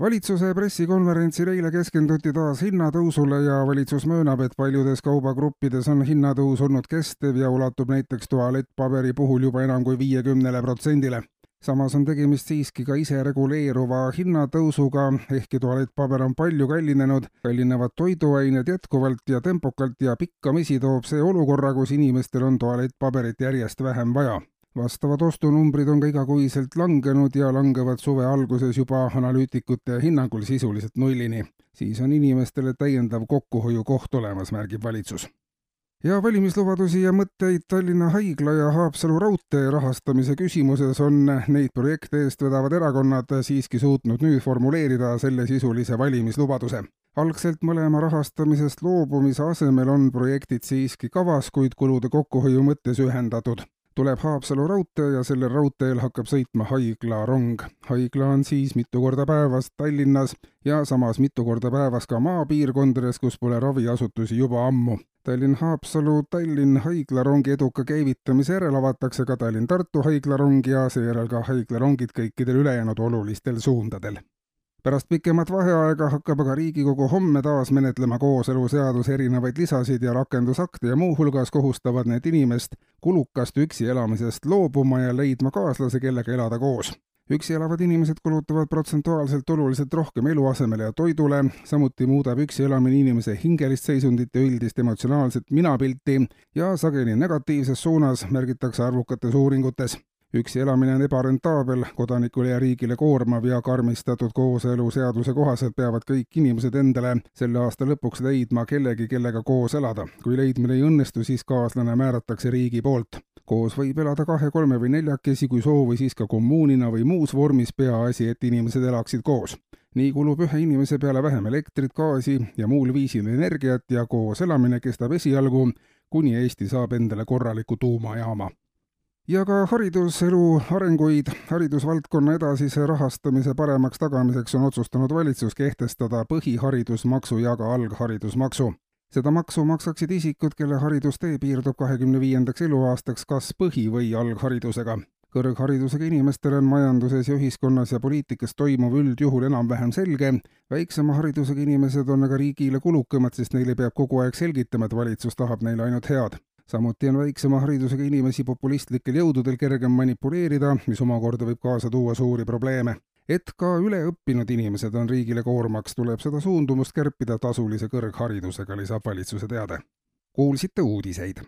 Valitsuse pressikonverentsil eile keskenduti taas hinnatõusule ja valitsus möönab, et paljudes kaubagruppides on hinnatõus olnud kestev ja ulatub näiteks tualettpaberi puhul juba enam kui viiekümnele protsendile. samas on tegemist siiski ka isereguleeruva hinnatõusuga, ehkki tualettpaber on palju kallinenud, kallinevad toiduained jätkuvalt ja tempokalt ja pikkamisi toob see olukorra, kus inimestel on tualettpaberit järjest vähem vaja vastavad ostunumbrid on ka igakuiselt langenud ja langevad suve alguses juba analüütikute hinnangul sisuliselt nullini. siis on inimestele täiendav kokkuhoiukoht olemas, märgib valitsus. ja valimislubadusi ja mõtteid Tallinna Haigla ja Haapsalu raudtee rahastamise küsimuses on neid projekte eest vedavad erakonnad siiski suutnud nüüd formuleerida sellesisulise valimislubaduse algselt mõlema rahastamisest loobumise asemel on projektid siiski kavas, kuid kulude kokkuhoiu mõttes ühendatud tuleb Haapsalu raudtee ja sellel raudteel hakkab sõitma haiglarong. haigla on siis mitu korda päevas Tallinnas ja samas mitu korda päevas ka maapiirkondades, kus pole raviasutusi juba ammu. Tallinn-Haapsalu Tallinn haiglarongi eduka käivitamise järel avatakse ka Tallinn-Tartu haiglarong ja seejärel ka haiglarongid kõikidel ülejäänud olulistel suundadel pärast pikemat vaheaega hakkab aga Riigikogu homme taas menetlema kooseluseaduse erinevaid lisasid ja rakendusakte ja muuhulgas kohustavad need inimest kulukast üksi elamisest loobuma ja leidma kaaslase, kellega elada koos. üksi elavad inimesed kulutavad protsentuaalselt oluliselt rohkem eluasemele ja toidule, samuti muudab üksi elamine inimese hingelist seisundit ja üldist emotsionaalset minapilti ja sageli negatiivses suunas, märgitakse arvukates uuringutes üksi elamine on ebarentaabel, kodanikule ja riigile koormav ja karmistatud kooseluseaduse kohaselt peavad kõik inimesed endale selle aasta lõpuks leidma kellegi, kellega koos elada. kui leidmine ei õnnestu, siis kaaslane määratakse riigi poolt. koos võib elada kahe, kolme või neljakesi, kui soovi, siis ka kommuunina või muus vormis, peaasi, et inimesed elaksid koos. nii kulub ühe inimese peale vähem elektrit, gaasi ja muul viisil energiat ja koos elamine kestab esialgu, kuni Eesti saab endale korraliku tuumajaama ja ka hariduselu arenguid haridusvaldkonna edasise rahastamise paremaks tagamiseks on otsustanud valitsus kehtestada põhiharidusmaksu ja ka algharidusmaksu. seda maksu maksaksid isikud, kelle haridustee piirdub kahekümne viiendaks eluaastaks kas põhi- või algharidusega. kõrgharidusega inimestele on majanduses ja ühiskonnas ja poliitikas toimuv üldjuhul enam-vähem selge, väiksema haridusega inimesed on aga riigile kulukamad, sest neile peab kogu aeg selgitama, et valitsus tahab neile ainult head samuti on väiksema haridusega inimesi populistlikel jõududel kergem manipuleerida, mis omakorda võib kaasa tuua suuri probleeme. et ka üleõppinud inimesed on riigile koormaks, tuleb seda suundumust kärpida tasulise kõrgharidusega, lisab valitsuse teade. kuulsite uudiseid